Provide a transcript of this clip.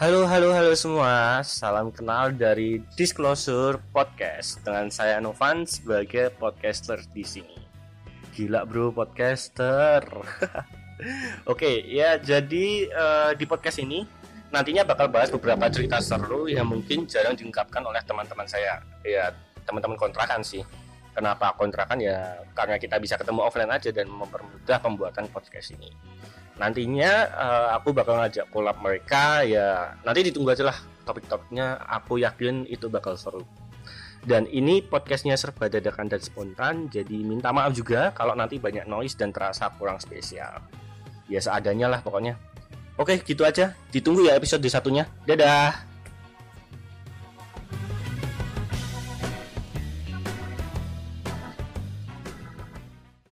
Halo, halo, halo semua. Salam kenal dari Disclosure Podcast dengan saya Novan sebagai podcaster di sini. Gila bro, podcaster. Oke, ya jadi uh, di podcast ini nantinya bakal bahas beberapa cerita seru yang mungkin jarang diungkapkan oleh teman-teman saya. Ya, teman-teman kontrakan sih. Kenapa kontrakan ya? Karena kita bisa ketemu offline aja dan mempermudah pembuatan podcast ini nantinya uh, aku bakal ngajak kolab mereka ya nanti ditunggu aja lah topik-topiknya. Aku yakin itu bakal seru. Dan ini podcastnya serba dadakan dan spontan jadi minta maaf juga kalau nanti banyak noise dan terasa kurang spesial. Ya seadanya lah pokoknya. Oke gitu aja. Ditunggu ya episode satunya. Dadah